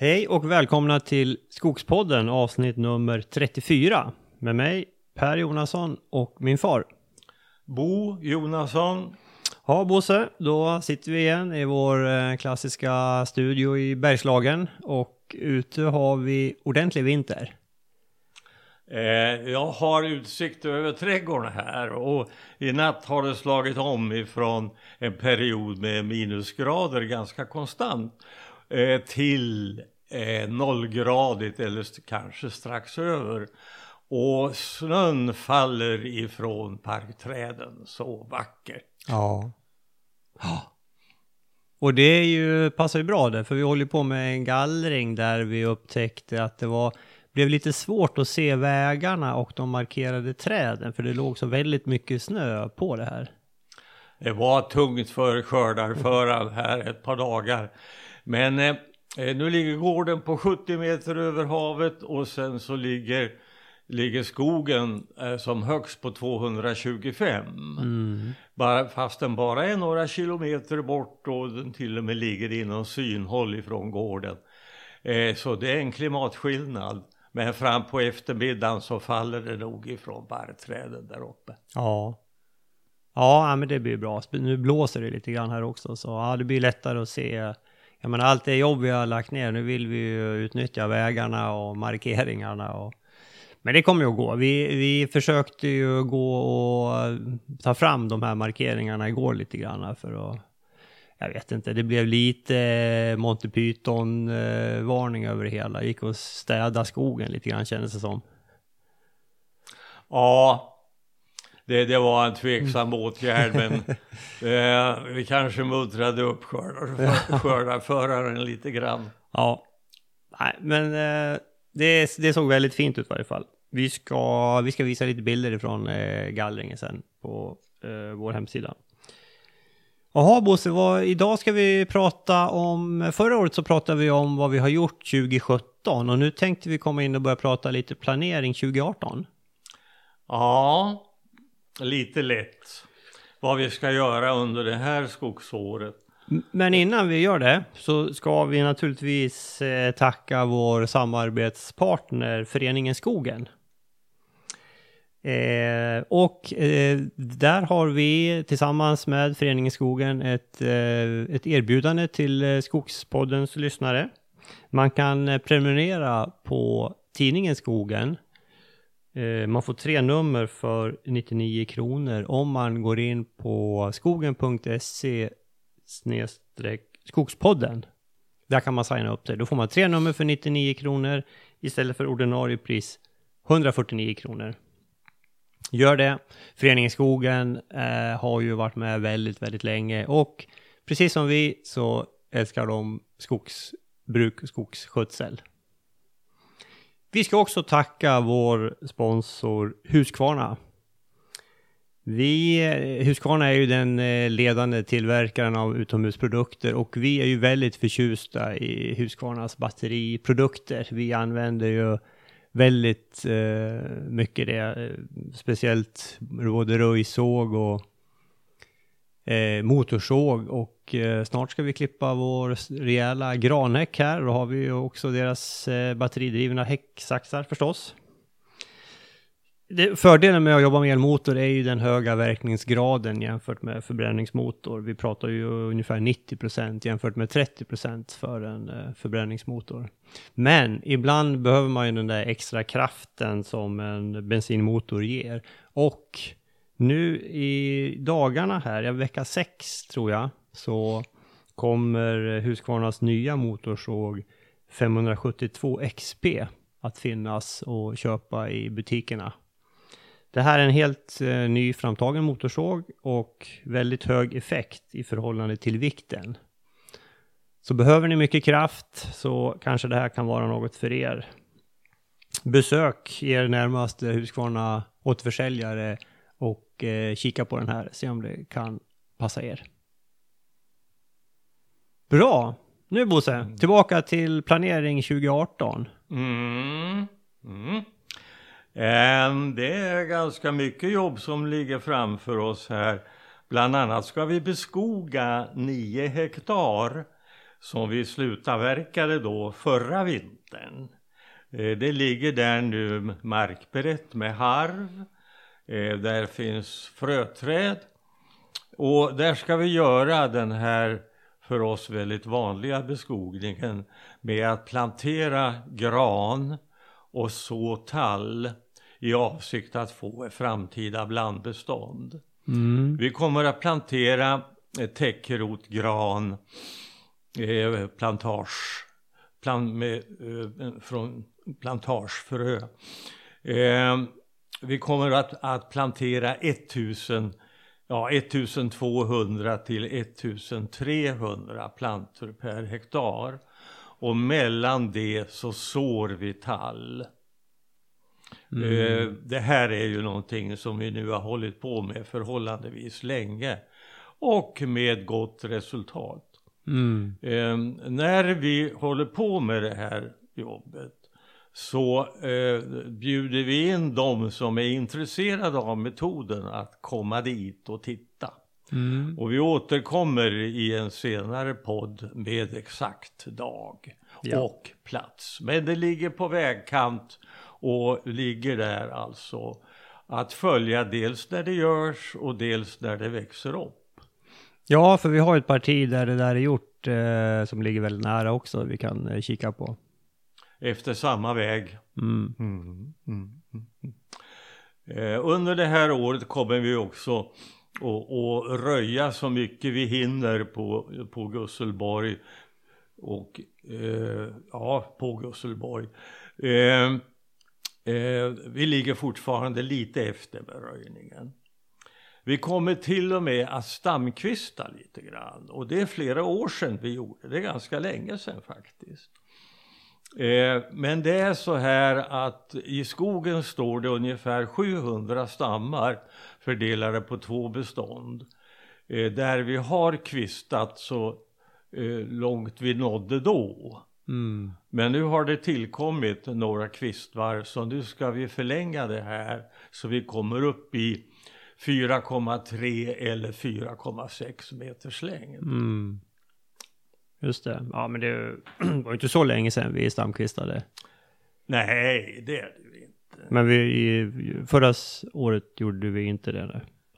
Hej och välkomna till Skogspodden avsnitt nummer 34 med mig Per Jonasson och min far. Bo Jonasson. Ja Bosse, då sitter vi igen i vår eh, klassiska studio i Bergslagen och ute har vi ordentlig vinter. Eh, jag har utsikt över trädgården här och i natt har det slagit om ifrån en period med minusgrader ganska konstant eh, till eh, nollgradigt eller kanske strax över. Och snön faller ifrån parkträden så vackert. Ja. Och det är ju, passar ju bra där, för vi håller på med en gallring där vi upptäckte att det var blev lite svårt att se vägarna och de markerade träden, för det låg så väldigt mycket snö på det här. Det var tungt för skördarföraren här ett par dagar. Men eh, nu ligger gården på 70 meter över havet och sen så ligger, ligger skogen eh, som högst på 225. Mm. Bara, fast den bara är några kilometer bort och den till och med ligger inom synhåll ifrån gården. Eh, så det är en klimatskillnad. Men fram på eftermiddagen så faller det nog ifrån barrträden där uppe. Ja. Ja, men det blir bra. Nu blåser det lite grann här också, så ja, det blir lättare att se. Jag menar, allt det jobb vi har lagt ner, nu vill vi ju utnyttja vägarna och markeringarna och men det kommer ju att gå. Vi, vi försökte ju gå och ta fram de här markeringarna igår lite grann för att jag vet inte, det blev lite Monty Python-varning över det hela. Gick och städa skogen lite grann kändes det som. Ja, det, det var en tveksam åtgärd men eh, vi kanske muttrade upp skördarföraren lite grann. Ja, nej men eh, det, det såg väldigt fint ut i varje fall. Vi ska, vi ska visa lite bilder ifrån eh, gallringen sen på eh, vår hemsida. Jaha Bosse, vad, idag ska vi prata om, förra året så pratade vi om vad vi har gjort 2017 och nu tänkte vi komma in och börja prata lite planering 2018. Ja, lite lätt. Vad vi ska göra under det här skogsåret. Men innan vi gör det så ska vi naturligtvis eh, tacka vår samarbetspartner Föreningen Skogen. Eh, och eh, där har vi tillsammans med Föreningen Skogen ett, eh, ett erbjudande till eh, Skogspoddens lyssnare. Man kan eh, prenumerera på tidningen Skogen. Eh, man får tre nummer för 99 kronor om man går in på skogen.se skogspodden. Där kan man signa upp sig. Då får man tre nummer för 99 kronor istället för ordinarie pris 149 kronor. Gör det. Föreningen Skogen eh, har ju varit med väldigt, väldigt länge och precis som vi så älskar de skogsbruk och skogsskötsel. Vi ska också tacka vår sponsor Husqvarna. Vi, Husqvarna är ju den eh, ledande tillverkaren av utomhusprodukter och vi är ju väldigt förtjusta i Husqvarnas batteriprodukter. Vi använder ju väldigt eh, mycket det. Eh, speciellt både röjsåg och eh, motorsåg och eh, snart ska vi klippa vår rejäla granhäck här. Då har vi ju också deras eh, batteridrivna häcksaxar förstås det, fördelen med att jobba med elmotor är ju den höga verkningsgraden jämfört med förbränningsmotor. Vi pratar ju ungefär 90% jämfört med 30% för en eh, förbränningsmotor. Men ibland behöver man ju den där extra kraften som en bensinmotor ger. Och nu i dagarna här, ja, vecka 6 tror jag, så kommer Husqvarnas nya motorsåg 572 XP att finnas och köpa i butikerna det här är en helt eh, ny framtagen motorsåg och väldigt hög effekt i förhållande till vikten. Så behöver ni mycket kraft så kanske det här kan vara något för er. Besök er närmaste Husqvarna återförsäljare och eh, kika på den här, se om det kan passa er. Bra! Nu Bosse, mm. tillbaka till planering 2018. Mm. Mm. Ehm, det är ganska mycket jobb som ligger framför oss här. Bland annat ska vi beskoga nio hektar som vi slutavverkade då förra vintern. Eh, det ligger där nu markberett med harv. Eh, där finns fröträd. Och där ska vi göra den här för oss väldigt vanliga beskogningen med att plantera gran och så tall i avsikt att få ett framtida blandbestånd. Mm. Vi kommer att plantera täckrotgran, eh, plantage, plant med, eh, från plantagefrö. Eh, vi kommer att, att plantera 1000 ja, 1200 till 1300 plantor per hektar. Och mellan det så sår vi tall. Mm. Eh, det här är ju någonting som vi nu har hållit på med förhållandevis länge. Och med gott resultat. Mm. Eh, när vi håller på med det här jobbet så eh, bjuder vi in de som är intresserade av metoden att komma dit och titta. Mm. Och vi återkommer i en senare podd med exakt dag ja. och plats. Men det ligger på vägkant och ligger där alltså att följa dels när det görs och dels när det växer upp. Ja, för vi har ett parti där det där är gjort eh, som ligger väldigt nära också vi kan eh, kika på efter samma väg. Mm. Mm, mm, mm, eh, under det här året kommer vi också att röja så mycket vi hinner på, på Gusselborg. Och eh, ja, på Gusselborg. Eh, eh, vi ligger fortfarande lite efter med röjningen. Vi kommer till och med att stamkvista lite grann. Och det är flera år sedan vi gjorde det. är ganska länge sedan faktiskt. Eh, men det är så här att i skogen står det ungefär 700 stammar fördelade på två bestånd. Eh, där vi har kvistat så eh, långt vi nådde då. Mm. Men nu har det tillkommit några kvistvar så nu ska vi förlänga det här så vi kommer upp i 4,3 eller 4,6 meters längd. Mm. Just det. Ja, men det var inte så länge sedan vi stamkvistade. Nej, det är det ju inte. Men vi, förra året gjorde vi inte det.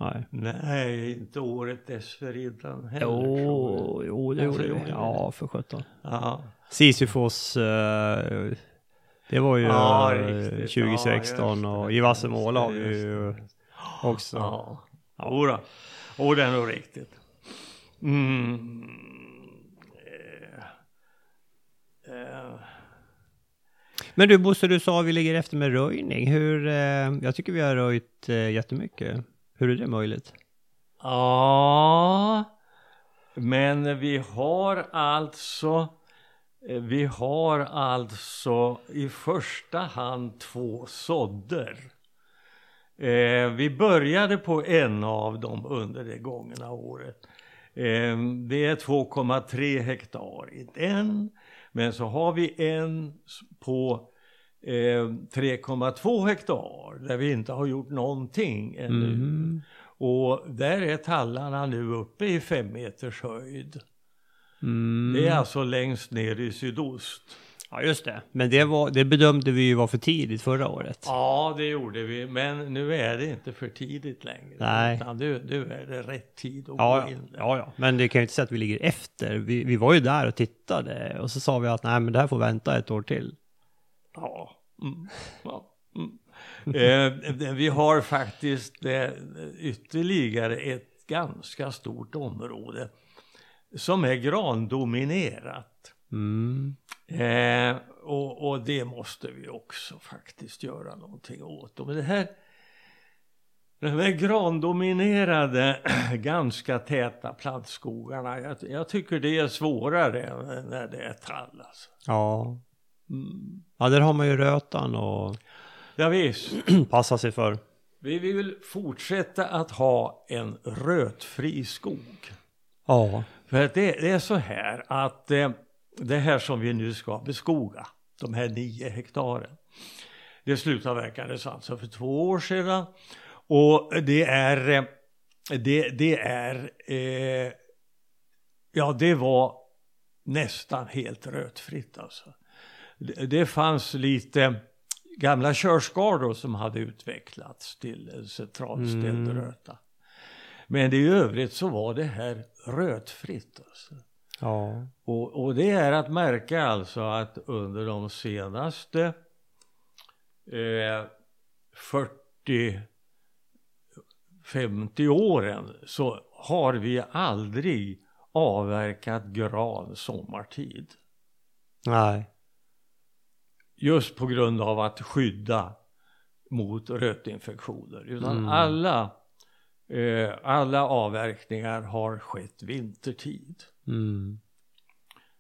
Nej. Nej, Nej inte året dessförinnan heller. Jo, jo det gjorde vi. Ja, för sjutton. Ja. Sisyfos, uh, det var ju ja, 2016 ja, och i Vassemåla har vi ju också. Ja, ja. Jodå, det är nog riktigt. Mm. Men du Bosse, du sa att vi ligger efter med röjning. Hur, eh, jag tycker vi har röjt eh, jättemycket. Hur är det möjligt? Ja, men vi har alltså eh, vi har alltså i första hand två sådder. Eh, vi började på en av dem under det gångna året. Eh, det är 2,3 hektar i den. Men så har vi en på eh, 3,2 hektar där vi inte har gjort någonting ännu. Mm. Och där är tallarna nu uppe i fem meters höjd. Mm. Det är alltså längst ner i sydost. Ja just det, men det, var, det bedömde vi ju var för tidigt förra året. Ja det gjorde vi, men nu är det inte för tidigt längre. Nej. Utan nu, nu är det rätt tid att ja, gå in. Ja, ja, men det kan ju inte säga att vi ligger efter. Vi, vi var ju där och tittade och så sa vi att nej men det här får vänta ett år till. Ja. Mm. ja. Mm. eh, vi har faktiskt eh, ytterligare ett ganska stort område som är grandominerat. Mm. Eh, och, och, det måste vi också faktiskt göra någonting åt. Men det här, de här grandominerade, ganska täta plantskogarna, jag, jag, tycker det är svårare när det är tall. Alltså. Ja. Ja, där har man ju rötan och ja, visst. passa sig för. Vi vill fortsätta att ha en rötfri skog. Ja. För det, det är så här att eh, det här som vi nu ska beskoga, de här nio hektaren. Det slutavverkades alltså för två år sedan. Och det är, det, det är, eh, ja det var nästan helt rötfritt alltså. Det, fanns lite gamla körskador som hade utvecklats till centralställd Mm. röta. Men i övrigt så var det här rötfritt alltså. Ja. Och, och det är att märka alltså att under de senaste eh, 40 50 åren så har vi aldrig avverkat gran sommartid. Nej. Just på grund av att skydda mot rötinfektioner. Utan Mm. alla, eh, alla avverkningar har skett vintertid. Mm.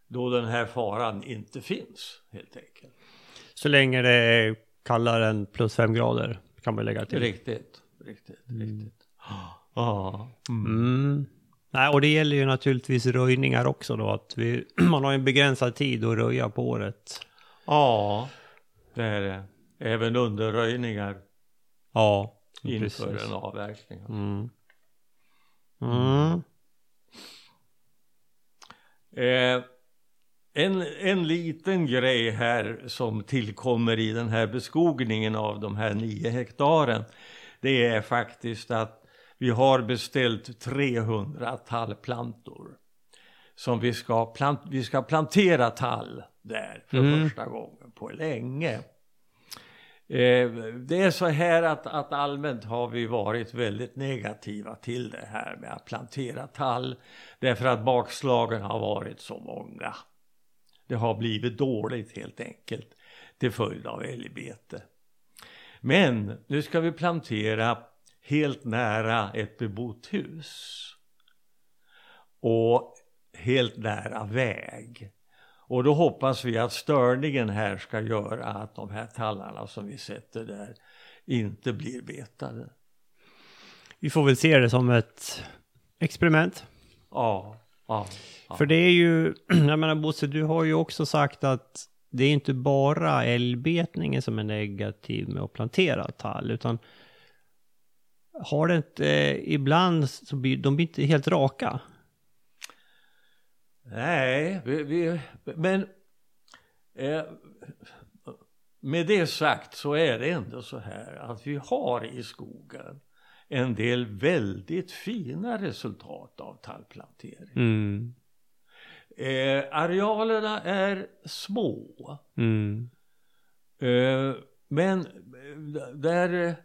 Då den här faran inte finns helt enkelt. Så länge det är kallare än plus fem grader kan man lägga till. Riktigt, riktigt, riktigt. Ja. Mm. Mm. Nej, och det gäller ju naturligtvis röjningar också då, att vi, man har en begränsad tid att röja på året. Ja, det är det. Även underröjningar Ja, inför precis. en avverkning. Mm. Mm. Eh, en, en liten grej här som tillkommer i den här beskogningen av de här nio hektaren. Det är faktiskt att vi har beställt 300 tallplantor. Som vi ska, plant, vi ska plantera tall där för Mm. första gången på länge. Eh, det är så här att, att allmänt har vi varit väldigt negativa till det här med att plantera tall. Därför att bakslagen har varit så många. Det har blivit dåligt helt enkelt till följd av älgbete. Men nu ska vi plantera helt nära ett bebott hus. Och helt nära väg. Och då hoppas vi att störningen här ska göra att de här tallarna som vi sätter där inte blir betade. Vi får väl se det som ett experiment. Ja, ja. ja. För det är ju, jag menar Bosse, du har ju också sagt att det är inte bara älgbetningen som är negativ med att plantera tall, utan har det inte, eh, ibland så blir de blir inte helt raka. Nej, vi, vi, men eh, med det sagt så är det ändå så här att vi har i skogen en del väldigt fina resultat av tallplantering. Mm. Eh, arealerna är små, Mm. eh, men där,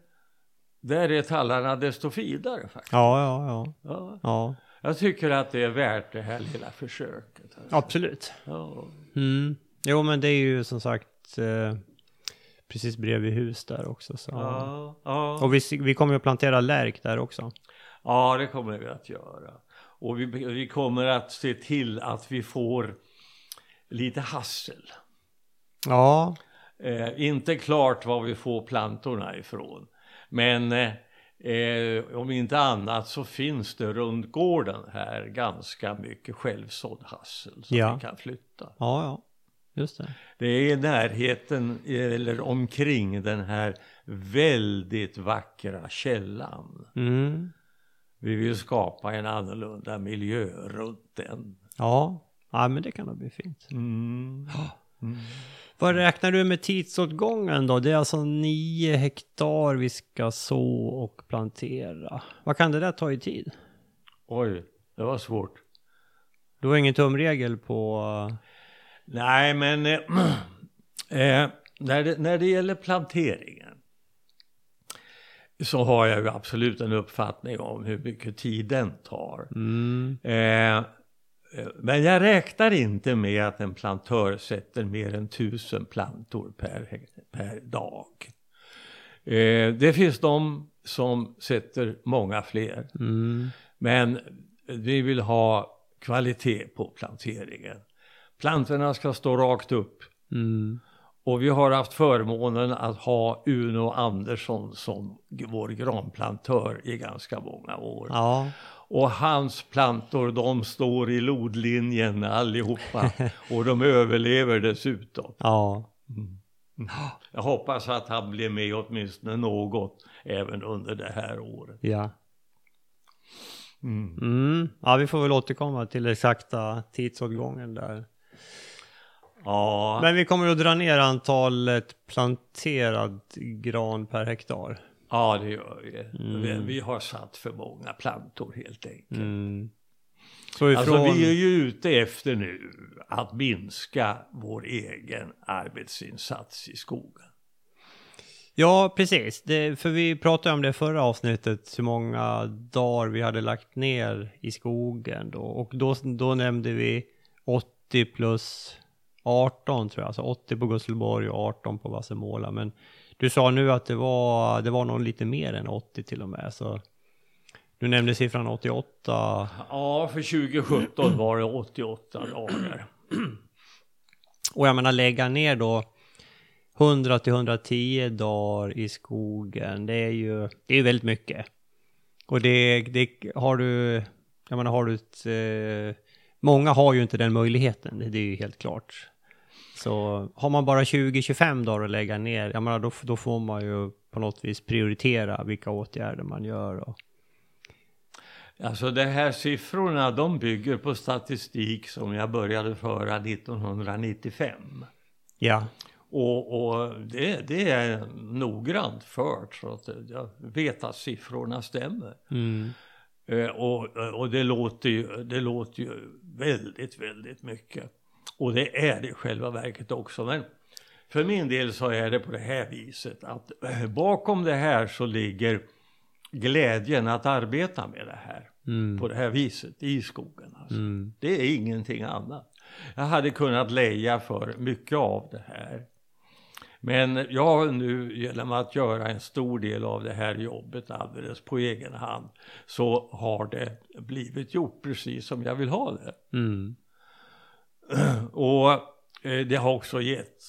där är tallarna desto finare faktiskt. Ja, ja, ja. Ja, Ja, jag tycker att det är värt det här lilla försöket. Alltså. absolut. Ja. Mm. Jo, men det är ju som sagt eh, precis bredvid hus där också. Så. Ja, ja. Och vi, vi kommer ju att plantera lärk där också. Ja, det kommer vi att göra. Och vi, vi kommer att se till att vi får lite hassel. Ja, Eh, inte klart var vi får plantorna ifrån. Men eh, eh, om inte annat så finns det runt gården här ganska mycket självsådd hassel som Ja. vi kan flytta. ja, ja. Just det. Det är i närheten eller omkring den här väldigt vackra källan. Mm. Vi vill skapa en annorlunda miljö runt den. Ja. ja, men det kan nog bli fint. Mm. Mm. Vad räknar du med tidsåtgången då? Det är alltså nio hektar vi ska så och plantera. Vad kan det där ta i tid? Oj, det var svårt. Du har ingen tumregel på... Nej, men eh, eh, när, det, när det gäller planteringen så har jag ju absolut en uppfattning om hur mycket tid den tar. Mm. Eh, eh, men jag räknar inte med att en plantör sätter mer än tusen plantor per, per dag. Eh, det finns de som sätter många fler. Mm. Men vi vill ha kvalitet på planteringen. Plantorna ska stå rakt upp. Mm. Och vi har haft förmånen att ha Uno Andersson som vår granplantör i ganska många år. Ja. Och hans plantor de står i lodlinjen allihopa. och de överlever dessutom. Ja. Jag hoppas att han blir med åtminstone något även under det här året. Ja. Mm. Mm. Ja, vi får väl återkomma till exakta tidsåtgången där. Ja, Men vi kommer att dra ner antalet planterad gran per hektar. Ja det gör vi. Mm. vi. Vi har satt för många plantor helt enkelt. Mm. Så ifrån... Alltså vi är ju ute efter nu att minska vår egen arbetsinsats i skogen. Ja, precis. Det, för vi pratade om det förra avsnittet, hur många dagar vi hade lagt ner i skogen då. Och då, då nämnde vi 80 plus 18 tror jag, alltså 80 på Gusselborg och 18 på Vassemåla. Men du sa nu att det var, det var någon lite mer än 80 till och med. Så du nämnde siffran 88. Ja, för 2017 var det 88 dagar. Och jag menar lägga ner då 100 till 110 dagar i skogen, det är ju, det är väldigt mycket. Och det, det har du, jag menar har du ett, eh, många har ju inte den möjligheten, det, det är ju helt klart. Så har man bara 20-25 dagar att lägga ner, jag menar då, då får man ju på något vis prioritera vilka åtgärder man gör. Och, Alltså de här siffrorna de bygger på statistik som jag började föra 1995. ja, Och, och det, det är noggrant fört så att jag vet att siffrorna stämmer. mm, Eh, och, och det, låter ju, det låter ju väldigt, väldigt mycket. Och det är det i själva verket också. Men för min del så är det på det här viset att eh, bakom det här så ligger glädjen att arbeta med det här. mm, På det här viset i skogen. Alltså. mm, Det är ingenting annat. Jag hade kunnat leja för mycket av det här. Men jag nu genom att göra en stor del av det här jobbet alldeles på egen hand så har det blivit gjort precis som jag vill ha det. mm, Och eh, det har också gett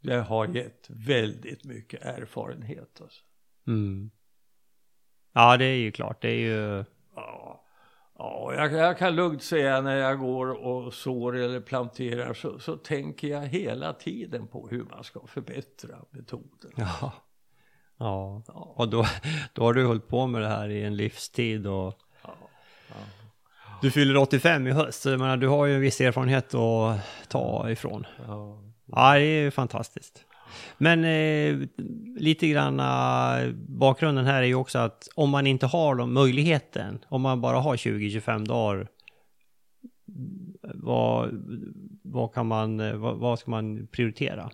det har gett väldigt mycket erfarenhet. Alltså. mm. Ja, det är ju klart, det är ju, Ja, ja jag, jag kan lugnt säga när jag går och sår eller planterar så, så tänker jag hela tiden på hur man ska förbättra metoden. ja. Ja, Ja, och då, då har du hållit på med det här i en livstid och ja, ja. Du fyller 85 i höst, så jag menar, du har ju en viss erfarenhet att ta ifrån. ja. Ja, det är ju fantastiskt. Men eh, lite grann eh, bakgrunden här är ju också att om man inte har de möjligheten, om man bara har 20-25 dagar, vad, vad kan man, vad, vad ska man prioritera?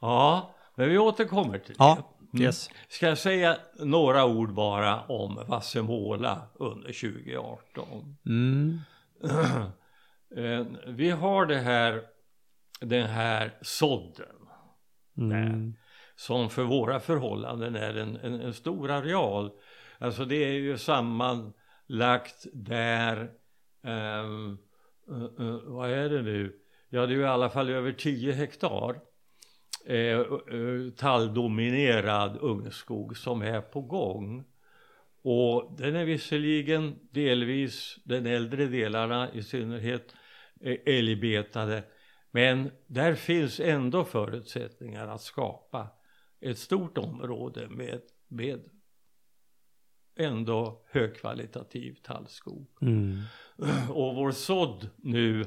ja, men vi återkommer till Ja, det. Mm. yes. Ska jag säga några ord bara om Vassemåla under 2018? Mm. Eh, Vi har det här, den här sådden. Mm. som för våra förhållanden är en, en, en stor areal. Alltså det är ju sammanlagt där, ehm, eh, eh, vad är det nu? Ja det är ju i alla fall över 10 hektar eh, talldominerad ungskog som är på gång. Och den är visserligen delvis, den äldre delarna i synnerhet, eh, älgbetade. Men där finns ändå förutsättningar att skapa ett stort område med, med ändå högkvalitativ tallskog. Mm. Och vår sådd nu,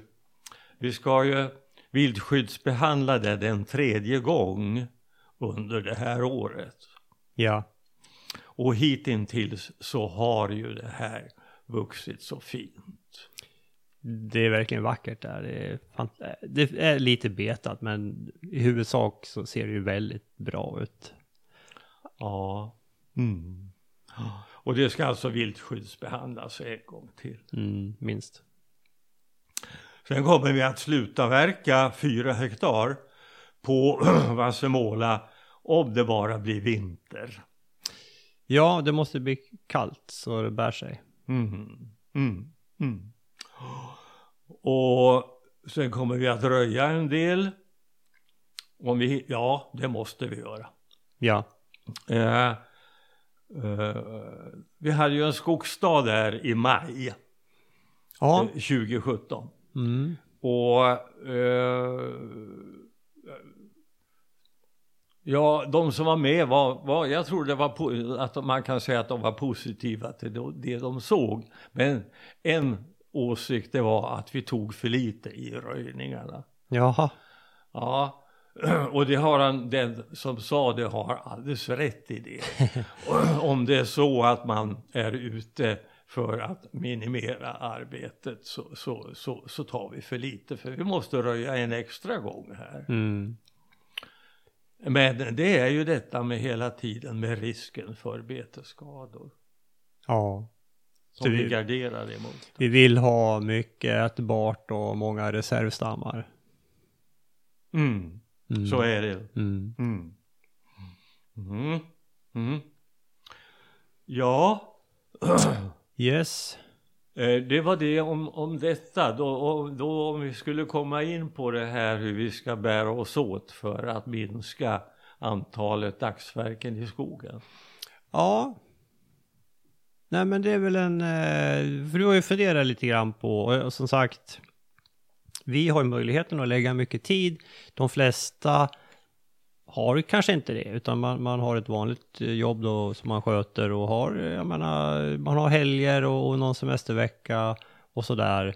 vi ska ju viltskyddsbehandla det den tredje gång under det här året. Ja. Och hittills så har ju det här vuxit så fint. Det är verkligen vackert där. Det är, det är lite betat, men i huvudsak så ser det ju väldigt bra ut. Ja. Mm. Och det ska alltså viltskyddsbehandlas en gång till. Mm, minst. Sen kommer vi att sluta verka fyra hektar på Vassemåla om det bara blir vinter. Ja, det måste bli kallt så det bär sig. Mm. Mm. Mm. Och sen kommer vi att röja en del. Om vi, ja, det måste vi göra. Ja. Eh, eh, vi hade ju en skogsdag där i maj Ja. eh, 2017. Mm. Och eh, ja, de som var med var, var jag tror det var att man kan säga att de var positiva till det, det de såg. Men en åsikt det var att vi tog för lite i röjningarna. Jaha. Ja, och det har han, den som sa det har alldeles rätt i det. Om det är så att man är ute för att minimera arbetet så, så, så, så tar vi för lite för vi måste röja en extra gång här. Mm. Men det är ju detta med hela tiden med risken för betesskador Ja. som vi vi- garderar emot. Vi vill ha mycket ätbart och många reservstammar. Mm, Mm. så är det. Mm. Mm. Mm. Ja, Yes. eh, det var det om, om detta. Då, då om vi skulle komma in på det här hur vi ska bära oss åt för att minska antalet dagsverken i skogen. Ja. Nej men det är väl en, eh, för du har ju funderat lite grann på, och som sagt, vi har ju möjligheten att lägga mycket tid. De flesta har kanske inte det, utan man, man har ett vanligt eh, jobb då som man sköter och har, eh, jag menar, man har helger och, och någon semestervecka och sådär.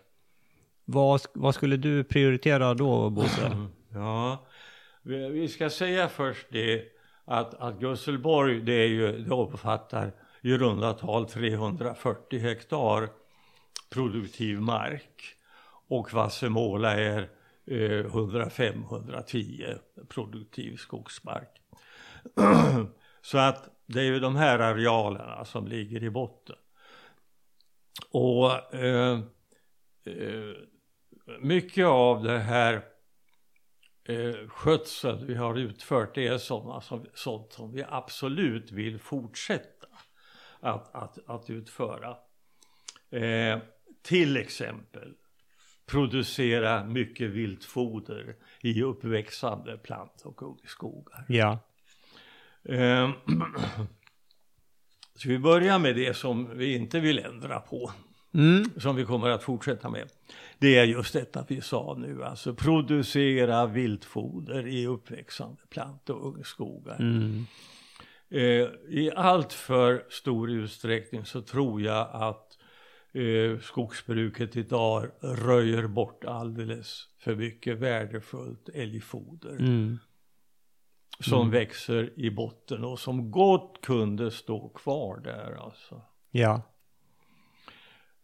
Vad, vad skulle du prioritera då, Bosse? Ja, vi vi ska säga först det att, att Gusselborg det, är ju, det omfattar i runda tal 340 hektar produktiv mark och Vassemåla är Eh, 105-110 produktiv skogsmark. Så att det är ju de här arealerna som ligger i botten. Och eh, eh, mycket av det här eh, skötseln vi har utfört det är sådana som, sånt som vi absolut vill fortsätta att, att, att utföra. Eh, till exempel producera mycket viltfoder i uppväxande plant och ungskogar. Ja. Eh, så vi börjar med det som vi inte vill ändra på Mm. som vi kommer att fortsätta med. Det är just detta vi sa nu, alltså producera viltfoder i uppväxande plant och ungskogar. Mm. Eh, I allt för stor utsträckning så tror jag att eh, skogsbruket idag röjer bort alldeles för mycket värdefullt älgfoder Mm. som växer i botten och som gott kunde stå kvar där alltså. Ja.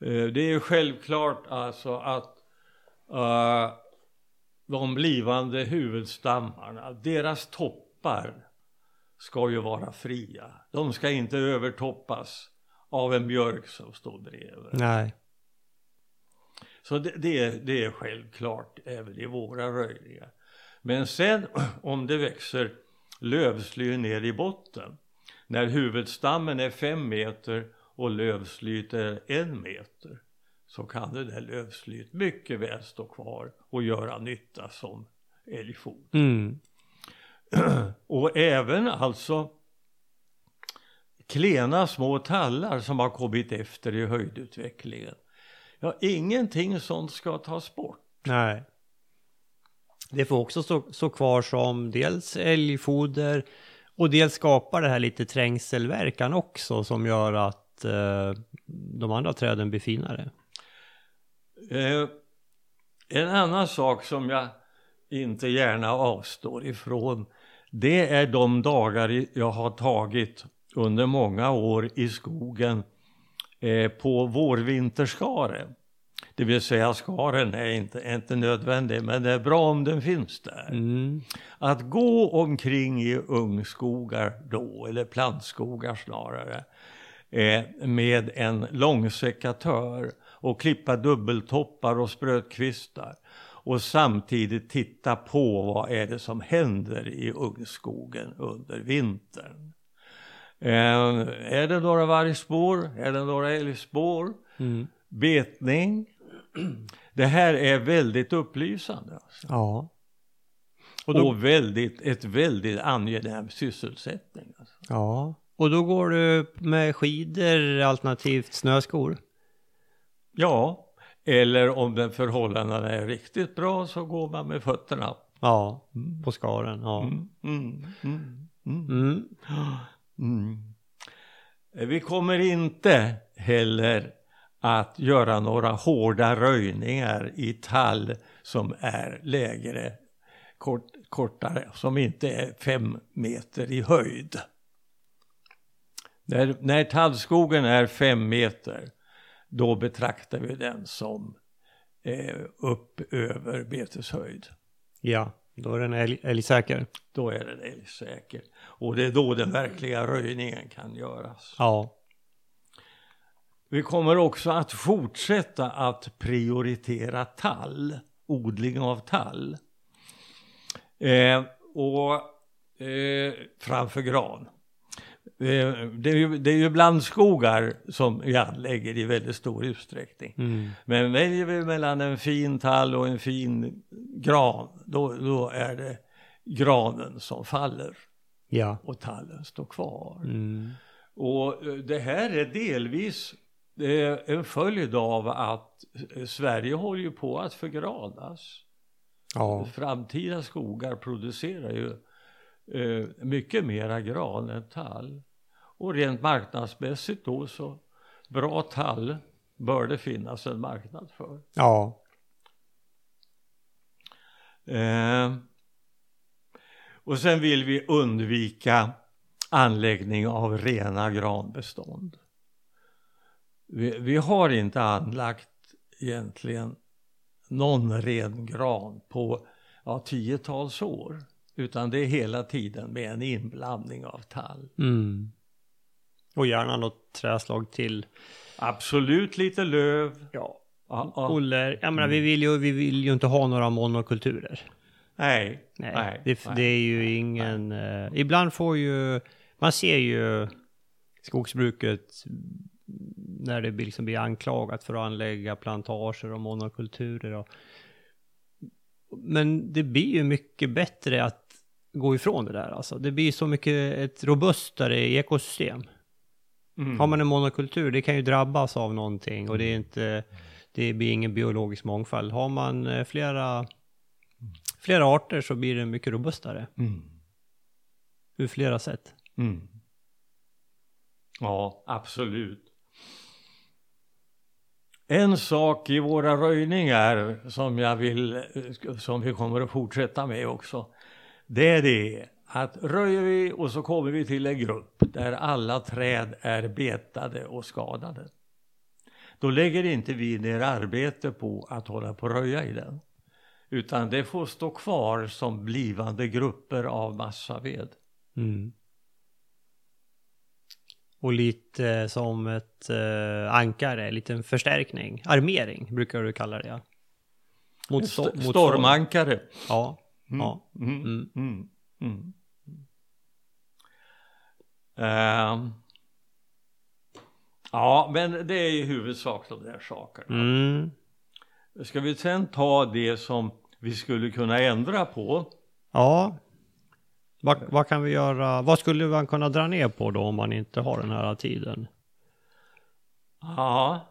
Eh, Det är självklart alltså att eh, de blivande huvudstammarna, deras toppar ska ju vara fria. De ska inte övertoppas av en björk som står bredvid. Nej. Så det, det, är, det är självklart även i våra röjningar. Men sen om det växer lövsly ner i botten när huvudstammen är fem meter och lövslyet är en meter så kan det där lövslyet mycket väl stå kvar och göra nytta som älgfoder. Mm. Och även alltså klena små tallar som har kommit efter i höjdutvecklingen. Ja, ingenting sånt ska tas bort. Nej. Det får också stå, stå kvar som dels älgfoder och dels skapar det här lite trängselverkan också som gör att eh, de andra träden blir finare. Eh, en annan sak som jag inte gärna avstår ifrån det är de dagar jag har tagit under många år i skogen eh, på vårvinterskaren. Det vill säga skaren är inte, är inte nödvändig men det är bra om den finns där. Mm. Att gå omkring i ungskogar då, eller plantskogar snarare, eh, med en långsekatör och klippa dubbeltoppar och sprötkvistar och samtidigt titta på vad är det som händer i ungskogen under vintern. Eh, är det några vargspår? Är det några älgspår? Mm. Betning? Det här är väldigt upplysande. Alltså. Ja. Och, Och då- väldigt, ett väldigt angenäm sysselsättning. Alltså. ja. Och då går du med skidor alternativt snöskor. Ja, eller om den förhållandena är riktigt bra så går man med fötterna. Ja, på skaren. Ja. Mm, mm, mm, mm, Mm. Mm. Vi kommer inte heller att göra några hårda röjningar i tall som är lägre, kort, kortare, som inte är fem meter i höjd. När, när tallskogen är fem meter, då betraktar vi den som eh, upp över beteshöjd. Ja, då är den älg, älgsäker. Då är den älgsäker. Och det är då den verkliga röjningen kan göras. Ja. Vi kommer också att fortsätta att prioritera tall, odling av tall. Eh, och eh, framför gran. Det är, ju, det är ju blandskogar som vi anlägger i väldigt stor utsträckning. Mm. Men väljer vi mellan en fin tall och en fin gran, då, då är det granen som faller Ja. och tallen står kvar. Mm. Och eh, det här är delvis en följd av att eh, Sverige håller ju på att förgranas. Ja. Framtida skogar producerar ju eh, mycket mera gran än tall. Och rent marknadsmässigt då så bra tall bör det finnas en marknad för. Ja. Eh, och sen vill vi undvika anläggning av rena granbestånd. Vi, vi har inte anlagt egentligen någon ren gran på ja, tiotals år. Utan det är hela tiden med en inblandning av tall. Mm. Och gärna något träslag till. Absolut lite löv. Ja. Ja, ja. Oller. Jag menar, vi vill ju, vi vill ju inte ha några monokulturer. Nej, Nej, nej, det, nej. det är ju ingen... Eh, ibland får ju... Man ser ju skogsbruket när det blir, liksom blir anklagat för att anlägga plantager och monokulturer. Och, men det blir ju mycket bättre att gå ifrån det där alltså. Det blir så mycket ett robustare ekosystem. Mm. Har man en monokultur, det kan ju drabbas av någonting och det är inte, det blir ingen biologisk mångfald. Har man eh, flera, flera arter så blir det mycket robustare Mm. ur flera sätt. Mm. Ja, absolut. En sak i våra röjningar som jag vill, som vi kommer att fortsätta med också, det är det att röjer vi och så kommer vi till en grupp där alla träd är betade och skadade. Då lägger inte vi ner arbete på att hålla på och röja i den. Utan det får stå kvar som blivande grupper av massaved. Mm. Och lite som ett eh, ankare, lite en förstärkning. Armering brukar du kalla det ja. Mot, St- mot stormankare. Ja. Mm. Ja. Mm. Mm. Ehm. ja, men det är i huvudsak de där sakerna. Mm. Ska vi sen ta det som vi skulle kunna ändra på? Ja. Vad, vad kan vi göra? Vad skulle man kunna dra ner på då om man inte har den här tiden? Ja.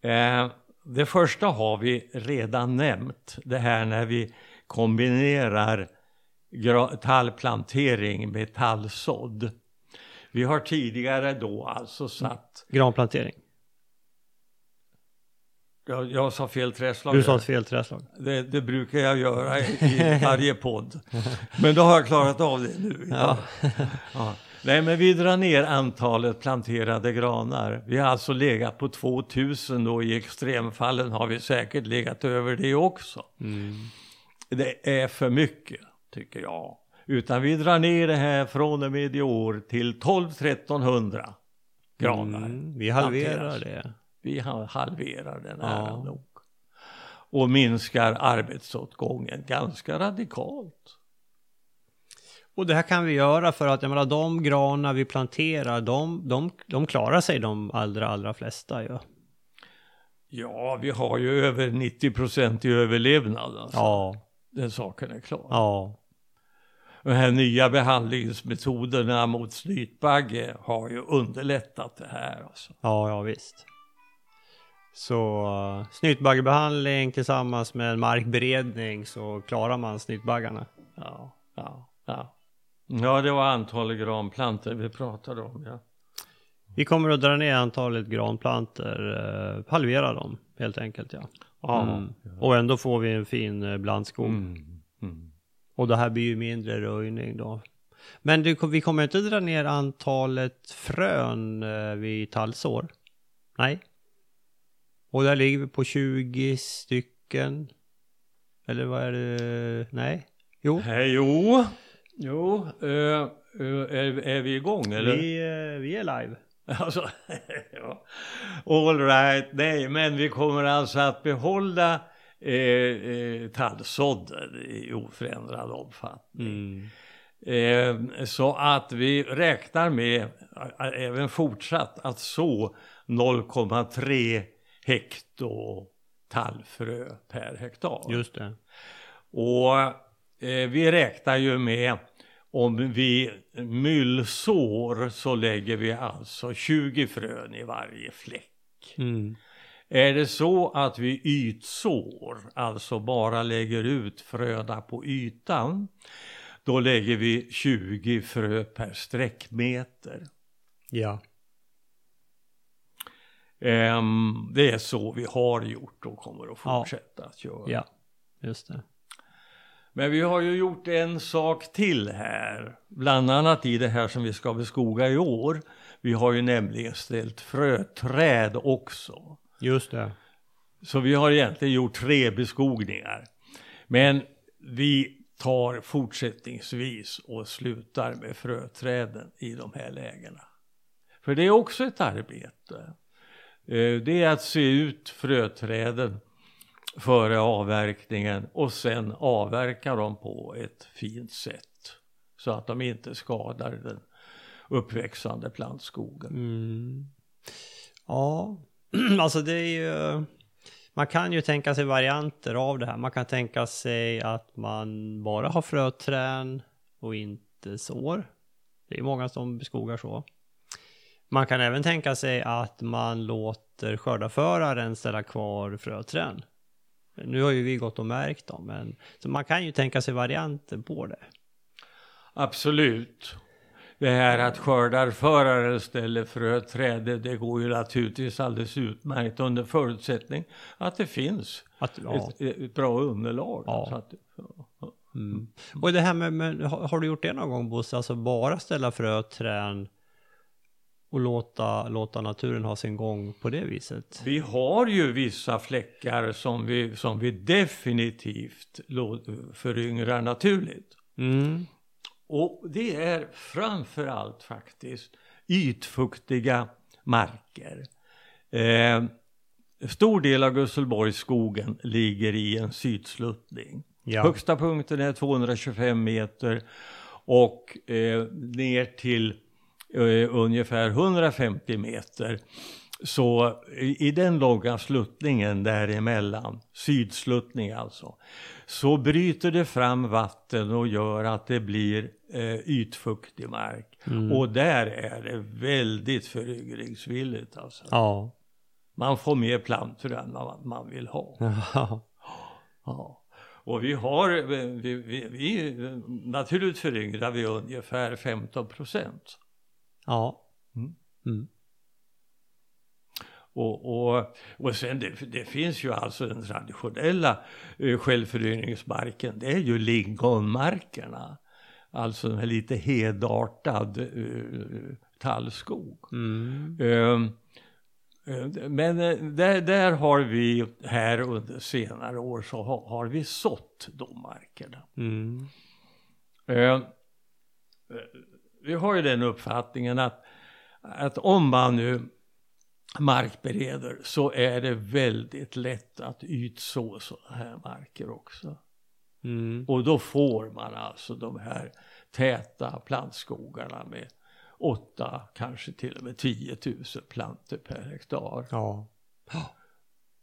Eh, det första har vi redan nämnt. Det här när vi kombinerar tallplantering med tallsådd. Vi har tidigare då alltså satt, Granplantering. jag, jag sa fel träslag. Du sa fel träslag. det, det brukar jag göra i, i varje podd. Men då har jag klarat av det nu. Ja. Ja. Nej, men vi drar ner antalet planterade granar. Vi har alltså legat på 2000 och i extremfallen har vi säkert legat över det också. Mm. Det är för mycket, tycker jag. Utan vi drar ner det här från och med i år till 12-1300 granar. Mm. Vi halverar planteras. det. Vi ha- halverar den Ja. nära nog. Och minskar arbetsåtgången ganska radikalt. Och det här kan vi göra för att jag menar, de granar vi planterar, de, de, de klarar sig de allra, allra flesta ju. Ja, vi har ju över 90 procent i överlevnad. Alltså. Ja, Den saken är klar. ja, De här nya behandlingsmetoderna mot snytbagge har ju underlättat det här. Alltså. ja, ja visst. Så uh, snytbaggebehandling tillsammans med markberedning så klarar man snytbaggarna. Ja, ja, ja. Ja, det var antalet granplantor vi pratade om. Ja. Vi kommer att dra ner antalet granplanter, eh, halvera dem helt enkelt ja. Ja. Mm. Och ändå får vi en fin eh, blandskog. Mm. Mm. Och det här blir ju mindre röjning då. Men det, vi kommer inte dra ner antalet frön eh, vid tallsår? Nej. Och där ligger vi på 20 stycken. Eller vad är det? Nej. Jo. Hej, jo, jo, eh, eh, är, är vi igång eller? Vi, eh, vi är live. Alltså, ja. All right, nej, men vi kommer alltså att behålla eh, eh, tallsådden i oförändrad omfattning. Mm. Eh, så att vi räknar med eh, även fortsatt att så 0,3 hekto tallfrö per hektar. Just det. Och eh, vi räknar ju med om vi myllsår så lägger vi alltså 20 frön i varje fläck. Mm. Är det så att vi ytsår, alltså bara lägger ut fröna på ytan, då lägger vi 20 frö per sträckmeter. Ja. Ehm, det är så vi har gjort och kommer att Ja. fortsätta att göra. Ja. Just det. Men vi har ju gjort en sak till här, bland annat i det här som vi ska beskoga i år. Vi har ju nämligen ställt fröträd också. Just det. Så vi har egentligen gjort tre beskogningar. Men vi tar fortsättningsvis och slutar med fröträden i de här lägena. För det är också ett arbete. Eh, Det är att se ut fröträden före avverkningen och sen avverka dem på ett fint sätt. Så att de inte skadar den uppväxande plantskogen. Mm. Ja, alltså det är ju... Man kan ju tänka sig varianter av det här. Man kan tänka sig att man bara har fröträn och inte sår. Det är många som beskogar så. Man kan även tänka sig att man låter skördarföraren ställa kvar fröträn nu har ju vi gått och märkt dem, men så man kan ju tänka sig varianter på det. Absolut. Det här att skördarföraren ställer fröträd, det, det går ju naturligtvis alldeles utmärkt under förutsättning att det finns Att, ja. ett, ett bra underlag. Ja. Att, ja. Mm. Och det här med, med har, har du gjort det någon gång Bosse? Alltså bara ställa fröträd och låta, låta naturen ha sin gång på det viset? Vi har ju vissa fläckar som vi, som vi definitivt föryngrar naturligt. Mm. Och det är framför allt faktiskt ytfuktiga marker. Eh, stor del av Gusselborgsskogen ligger i en sydsluttning. Ja. Högsta punkten är 225 meter och eh, ner till ungefär 150 meter. Så i, den långa sluttningen däremellan, sydsluttning alltså, så bryter det fram vatten och gör att det blir eh, ytfuktig mark. Mm. Och där är det väldigt föryngringsvilligt alltså. Ja. Man får mer plantor än vad man vill ha. Ja. Ja. Och vi har, vi, vi, vi, naturligt föryngrar vi ungefär 15 procent. Ja. Mm. Mm. Och, och, och sen det, det finns ju alltså den traditionella eh, självföryngringsmarken, det är ju lingonmarkerna. Alltså en lite hedartad eh, tallskog. Mm. Ehm, eh, Men eh, där, där har vi här under senare år så har, har vi sått de markerna. Mm. Vi har ju den uppfattningen att, att om man nu markbereder så är det väldigt lätt att ytså sådana här marker också. Mm. Och då får man alltså de här täta plantskogarna med 8, kanske till och med 10 000 plantor per hektar. Ja.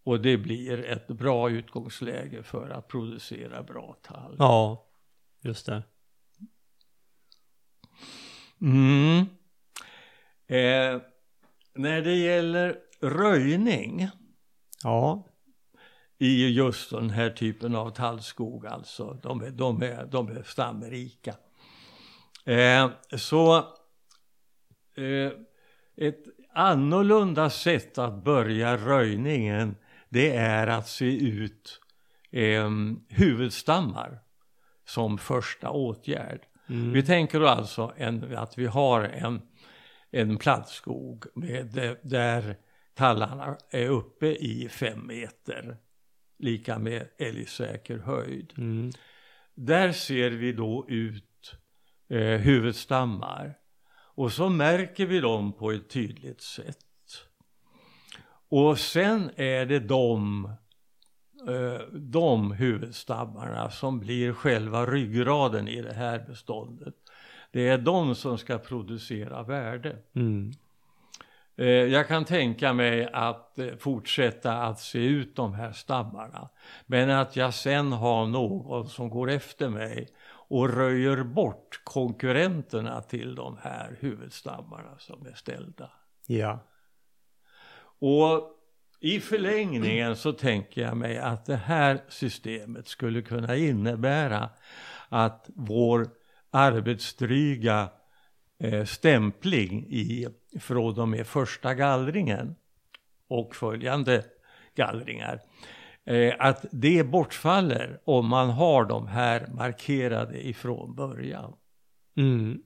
Och det blir ett bra utgångsläge för att producera bra tall. Ja. Just det. Mm. Eh, när det gäller röjning Ja. i just den här typen av tallskog, alltså de är, de är, de är stamrika. Eh, så eh, ett annorlunda sätt att börja röjningen det är att se ut eh, huvudstammar som första åtgärd. Mm. Vi tänker då alltså en, att vi har en, en plantskog med, där tallarna är uppe i fem meter, lika med älgsäker höjd. Mm. Där ser vi då ut eh, huvudstammar och så märker vi dem på ett tydligt sätt. Och sen är det de, de huvudstammarna som blir själva ryggraden i det här beståndet. Det är de som ska producera värde. Mm. Eh, jag kan tänka mig att eh, fortsätta att se ut de här stammarna. Men att jag sen har någon som går efter mig och röjer bort konkurrenterna till de här huvudstammarna som är ställda. Ja. Och i förlängningen så tänker jag mig att det här systemet skulle kunna innebära att vår arbetsdryga eh, stämpling i, från och med första gallringen och följande gallringar eh, att det bortfaller om man har de här markerade ifrån början. Mm.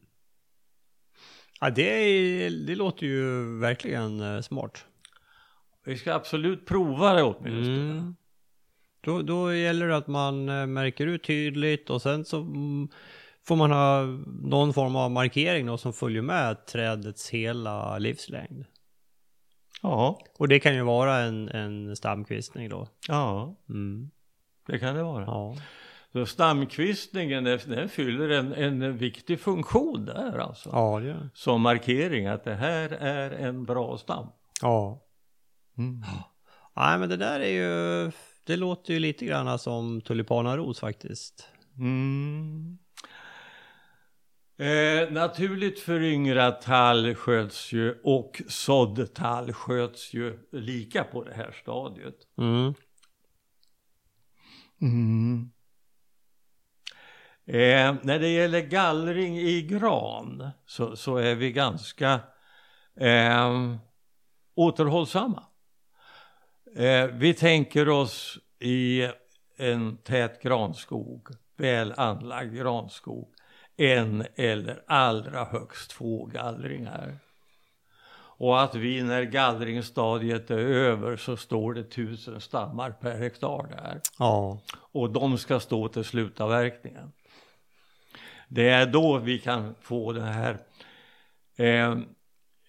Ja, det, är, det låter ju verkligen eh, smart. Vi ska absolut prova det åtminstone. Mm. Då, då gäller det att man eh, märker ut tydligt och sen så mm, får man ha någon form av markering då som följer med trädets hela livslängd. Ja. Och det kan ju vara en, en stamkvistning då. Ja, mm. det kan det vara. Ja. Så stamkvistningen den fyller en, en viktig funktion där alltså. Ja, det Som markering att det här är en bra stam. Ja. Mm. Nej men det där är ju, det låter ju lite grann som tulipanaros faktiskt. Mm. Eh, naturligt föryngrat tall sköts ju och sådd tall sköts ju lika på det här stadiet. Mm. Mm. Eh, när det gäller gallring i gran så, så är vi ganska eh, återhållsamma. Eh, vi tänker oss i en tät granskog, väl anlagd granskog en eller allra högst två gallringar. Och att vi när gallringsstadiet är över så står det tusen stammar per hektar där. Ja. Och de ska stå till slutavverkningen. Det är då vi kan få den här eh,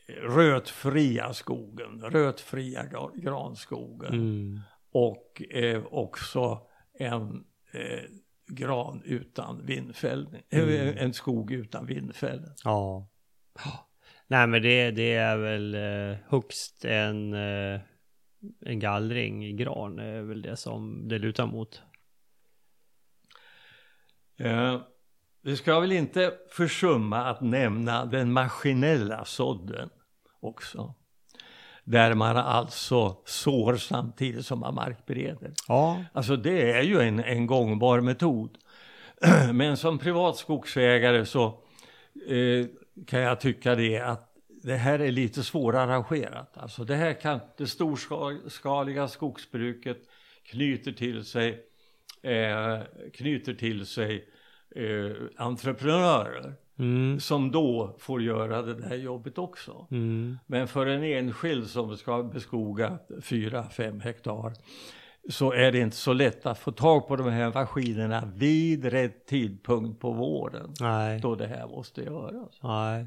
rötfria skogen, rötfria granskogen. Mm. Och eh, också en eh, gran utan vindfällning, mm. en skog utan vindfällen. Ja. Nej men det, det är väl eh, högst en, eh, en gallring i gran är väl det som det lutar mot. Eh, vi ska väl inte försumma att nämna den maskinella sådden också. Där man alltså sår samtidigt som man markbereder. Ja. Alltså det är ju en, en gångbar metod. Men som privat skogsägare så eh, kan jag tycka det att det här är lite svårarrangerat. Alltså det här kan det storskaliga skogsbruket knyter till sig, eh, knyter till sig eh, entreprenörer Mm. Som då får göra det där jobbet också. Mm. Men för en enskild som ska beskoga 4-5 hektar så är det inte så lätt att få tag på de här maskinerna vid rätt tidpunkt på våren. Nej. Då det här måste göras. Nej.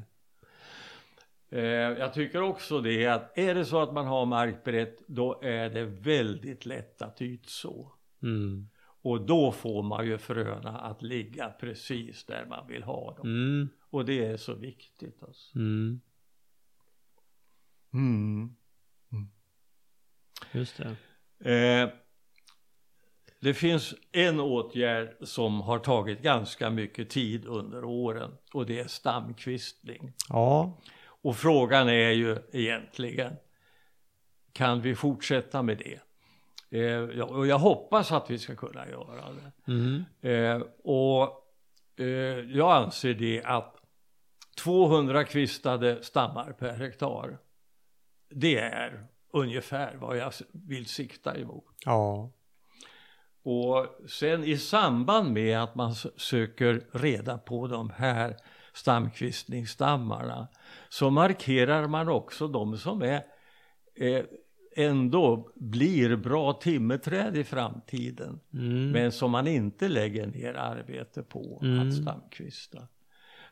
Eh, jag tycker också det att är det så att man har markbrett då är det väldigt lätt att ytså. Mm. Och då får man ju fröna att ligga precis där man vill ha dem. Mm. Och det är så viktigt alltså. Mm. Mm. mm. Just det. Eh, det finns en åtgärd som har tagit ganska mycket tid under åren och det är stamkvistning. Ja. Och frågan är ju egentligen, kan vi fortsätta med det? Eh, och jag hoppas att vi ska kunna göra det. Mm. Eh, och eh, jag anser det att 200 kvistade stammar per hektar det är ungefär vad jag vill sikta emot. Ja. Och sen i samband med att man söker reda på de här stamkvistningsstammarna så markerar man också de som är eh, ändå blir bra timmerträd i framtiden Mm. men som man inte lägger ner arbete på Mm. att stamkvista.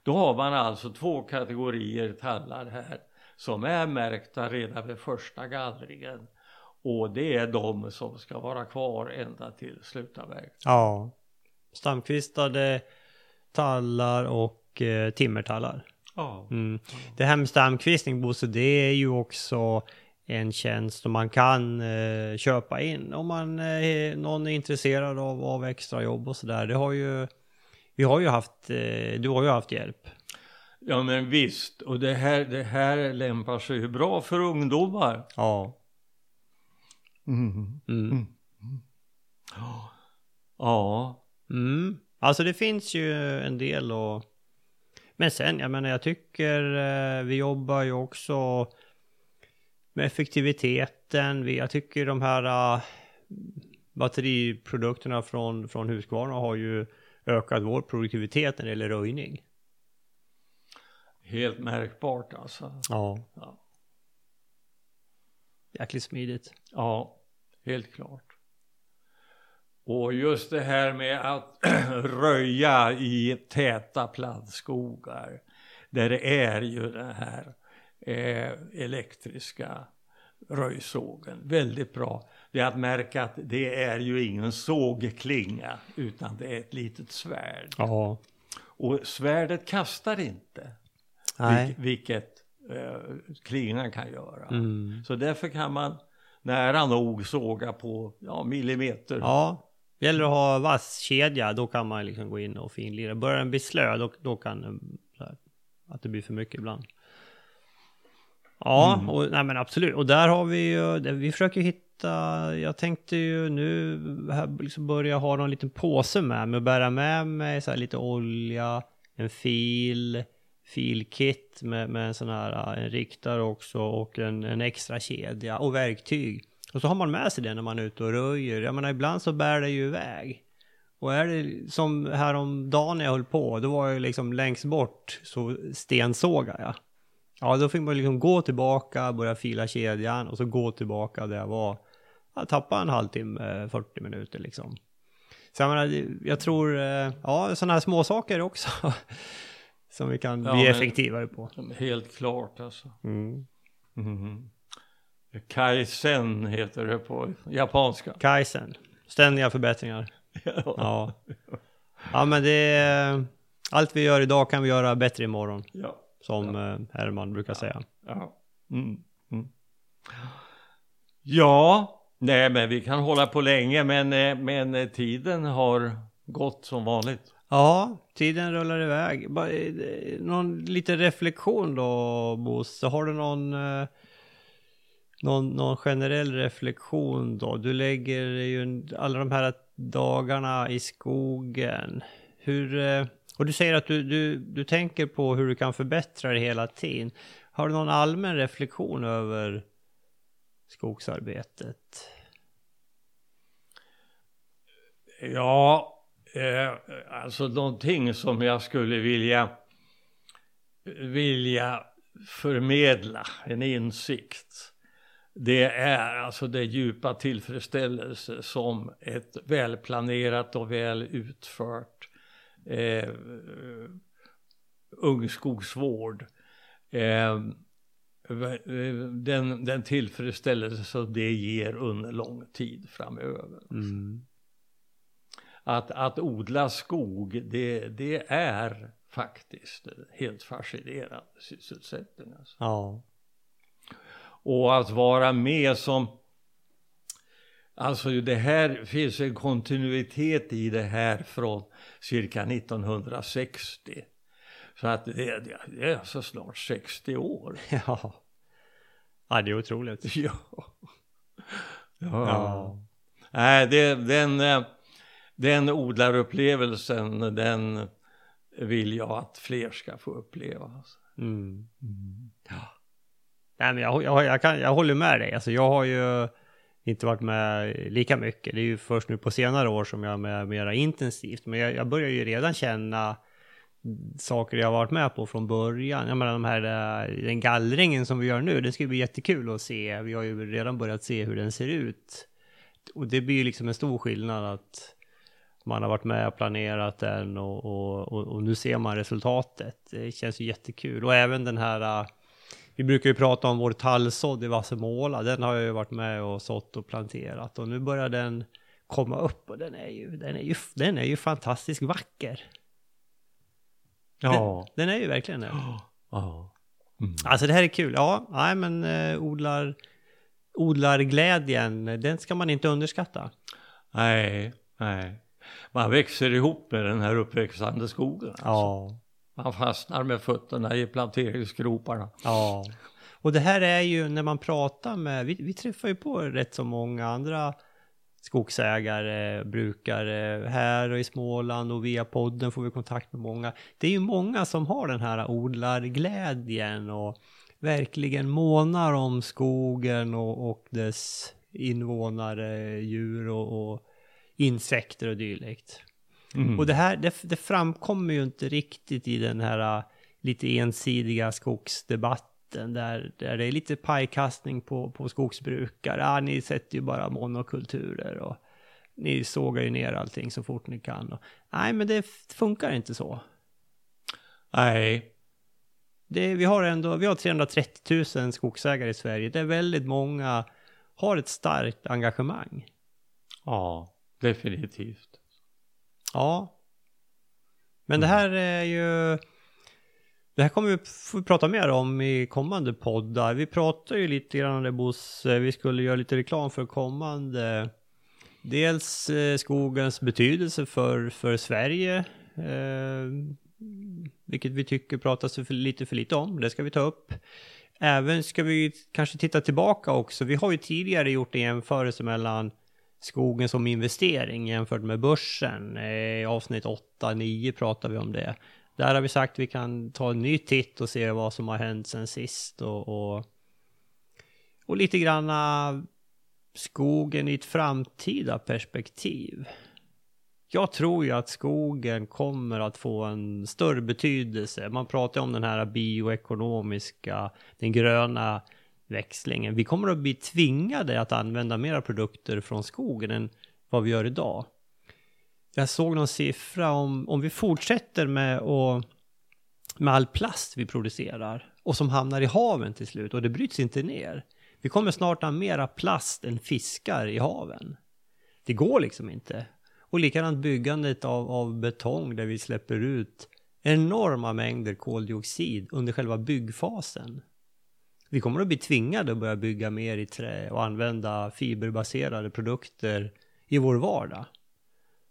Då har man alltså två kategorier tallar här som är märkta redan vid första gallringen och det är de som ska vara kvar ända till slutavverkning. Ja. Stamkvistade tallar och eh, timmertallar. Ja. Mm. Det här med stamkvistning Bosse, det är ju också en tjänst som man kan eh, köpa in om man eh, någon är intresserad av, av extra jobb och sådär. Det har ju vi har ju haft, eh, du har ju haft hjälp. ja men visst, och det här, det här lämpar sig ju bra för ungdomar. Ja. Mm. Mm. Ja, Mm. Alltså det finns ju en del och men sen, jag menar jag tycker vi jobbar ju också med effektiviteten. Vi, jag tycker de här uh, batteriprodukterna från, från Husqvarna har ju ökat vår produktivitet när det gäller röjning. helt märkbart alltså. Ja. Ja. Jäkligt smidigt. Ja, helt klart. Och just det här med att röja i täta plantskogar där det är ju den här eh, elektriska röjsågen. Väldigt bra. Det är att märka att det är ju ingen sågklinga utan det är ett litet svärd. Ja. Och svärdet kastar inte, Nej. vil- vilket eh, klingan kan göra. Mm. Så därför kan man nära nog såga på ja, millimeter. Ja. Gäller att ha vass kedja, då kan man liksom gå in och finlira. Börjar den bli slö, då, då kan den, att det blir för mycket ibland. Ja, Mm. och, nej men absolut. Och där har vi ju, vi försöker hitta, jag tänkte ju nu här liksom börja ha någon liten påse med mig och bära med mig så här lite olja, en fil, filkit med, med en sån här, en riktare också och en, en extra kedja och verktyg. Och så har man med sig det när man är ute och röjer. Jag menar ibland så bär det ju iväg. Och är det som häromdagen när jag höll på, då var jag liksom längst bort så stensågade jag. Ja, då fick man liksom gå tillbaka, börja fila kedjan och så gå tillbaka där jag var. Jag tappade en halvtimme, 40 minuter liksom. Så jag menar, jag tror, eh, ja, sådana här små saker också. som vi kan Ja, bli men- effektivare på. Helt klart alltså. Mm. Mhm. Kaizen heter det på japanska. Kaizen, ständiga förbättringar. Ja. Ja, men det är, allt vi gör idag kan vi göra bättre imorgon. ja. Som eh, Herman brukar säga. Ja. Mm. Mm. ja, nej men vi kan hålla på länge men, eh, men eh, tiden har gått som vanligt. Ja, tiden rullar iväg. Någon liten reflektion då, Bosse? Har du någon, någon, någon generell reflektion då? Du lägger ju alla de här dagarna i skogen. Hur, och du säger att du, du, du tänker på hur du kan förbättra det hela tiden. Har du någon allmän reflektion över skogsarbetet? Ja, eh, alltså någonting som jag skulle vilja vilja förmedla en insikt. Det är alltså det djupa tillfredsställelse som ett välplanerat och väl utfört eh, ungskogsvård eh, den, den tillfredsställelse som det ger under lång tid framöver. Mm. Att, att odla skog, det, det är faktiskt helt fascinerande sysselsättning. Alltså. Ja. Och att vara med som, alltså det här finns en kontinuitet i det här från cirka 1960. Så att det, det, är alltså snart 60 år. Ja. Ja, det är otroligt. Ja. Ja. Ja. Nej, det, den, den odlarupplevelsen, den vill jag att fler ska få uppleva. alltså. Mm. Ja. Nej, men jag, jag, jag, kan, jag håller med dig. Alltså, jag har ju inte varit med lika mycket. Det är ju först nu på senare år som jag är med mera intensivt. Men jag, jag börjar ju redan känna saker jag varit med på från början. Jag menar de här, eh, den gallringen som vi gör nu, det ska bli jättekul att se. Vi har ju redan börjat se hur den ser ut. Och det blir ju liksom en stor skillnad att man har varit med och planerat den och, och, och, och nu ser man resultatet. Det känns ju jättekul. Och även den här, eh, vi brukar ju prata om vår tallsådd i Vassemåla, den har jag ju varit med och sått och planterat. Och nu börjar den komma upp och den är ju, den är ju, den är ju fantastiskt vacker. Ja. Den, den är ju verkligen det. Ja. Mm. Alltså det här är kul. Ja, nej men eh, odlar, odlarglädjen, den ska man inte underskatta. Nej, nej. Man växer ihop med den här uppväxande skogen. Alltså. Ja. Man fastnar med fötterna i planteringsgroparna. Ja. Och det här är ju när man pratar med, vi, vi träffar ju på rätt så många andra skogsägare, brukare här och i Småland och via podden får vi kontakt med många. Det är ju många som har den här odlarglädjen och verkligen månar om skogen och, och dess invånare, djur och, och insekter och dylikt. Mm. Och det här, det, det framkommer ju inte riktigt i den här uh, lite ensidiga skogsdebatten där, där det är lite pajkastning på, på skogsbrukare. Ah, ni sätter ju bara monokulturer och ni sågar ju ner allting så fort ni kan. Och, nej, men det funkar inte så. Nej. Det, vi har ändå, vi har 330 000 skogsägare i Sverige. Det är väldigt många har ett starkt engagemang. Ja, definitivt. Ja. Men det här är ju... Det här kommer vi få prata mer om i kommande poddar. Vi pratar ju lite grann om det Bosse, vi skulle göra lite reklam för kommande. Dels eh, skogens betydelse för, för Sverige. Eh, vilket vi tycker pratas för lite för lite om. Det ska vi ta upp. Även ska vi kanske titta tillbaka också. Vi har ju tidigare gjort en jämförelse mellan skogen som investering jämfört med börsen. I avsnitt 8-9 pratar vi om det. Där har vi sagt att vi kan ta en ny titt och se vad som har hänt sen sist och, och, och lite granna skogen i ett framtida perspektiv. Jag tror ju att skogen kommer att få en större betydelse. Man pratar om den här bioekonomiska, den gröna växlingen. Vi kommer att bli tvingade att använda mera produkter från skogen än vad vi gör idag. Jag såg någon siffra om, om vi fortsätter med, och, med all plast vi producerar och som hamnar i haven till slut och det bryts inte ner. Vi kommer snart ha mera plast än fiskar i haven. Det går liksom inte. Och likadant byggandet av, av betong där vi släpper ut enorma mängder koldioxid under själva byggfasen. Vi kommer att bli tvingade att börja bygga mer i trä och använda fiberbaserade produkter i vår vardag.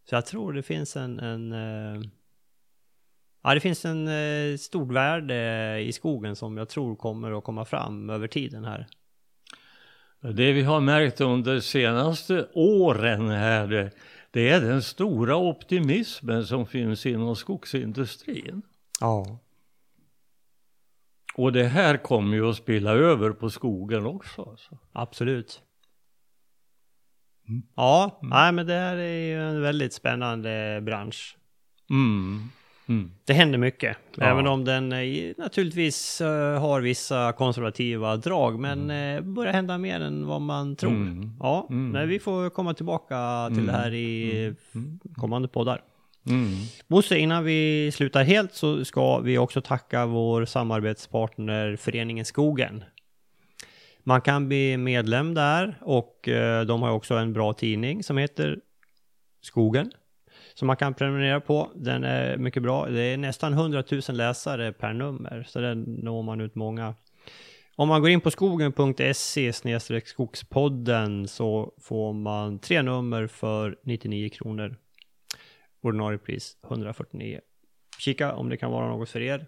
Så jag tror det finns en, en eh, Ja, det finns en eh, stort värde i skogen som jag tror kommer att komma fram över tiden här. Det vi har märkt under senaste åren här, det, det är den stora optimismen som finns inom skogsindustrin. Ja. Och det här kommer ju att spilla över på skogen också. Alltså. Absolut. Ja, nej men det här är ju en väldigt spännande bransch. Mm. Mm. Det händer mycket, Ja. även om den eh, naturligtvis eh, har vissa konservativa drag, men eh, börjar hända mer än vad man tror. Mm. Ja, Mm. nej, vi får komma tillbaka till Mm. det här i kommande poddar. Mm. Bosse, innan vi slutar helt så ska vi också tacka vår samarbetspartner Föreningen Skogen. Man kan bli medlem där och eh, de har också en bra tidning som heter Skogen. Som man kan prenumerera på. Den är mycket bra. Det är nästan 100 000 läsare per nummer. Så den når man ut många. Om man går in på skogen.se skogspodden så får man tre nummer för 99 kronor. Ordinarie pris 149. Kika om det kan vara något för er.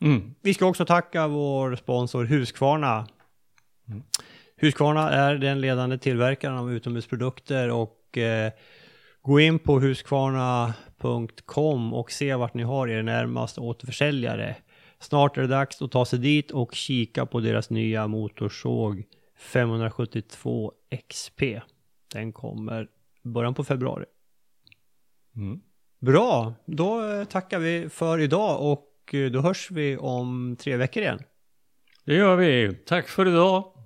Mm. Vi ska också tacka vår sponsor Husqvarna. Husqvarna är den ledande tillverkaren av utomhusprodukter och eh, gå in på husqvarna.com och se vart ni har er närmaste återförsäljare. snart är det dags att ta sig dit och kika på deras nya motorsåg 572 XP. Den kommer början på februari. Mm. Bra, då eh, tackar vi för idag och eh, då hörs vi om tre veckor igen. Det gör vi. Tack för idag.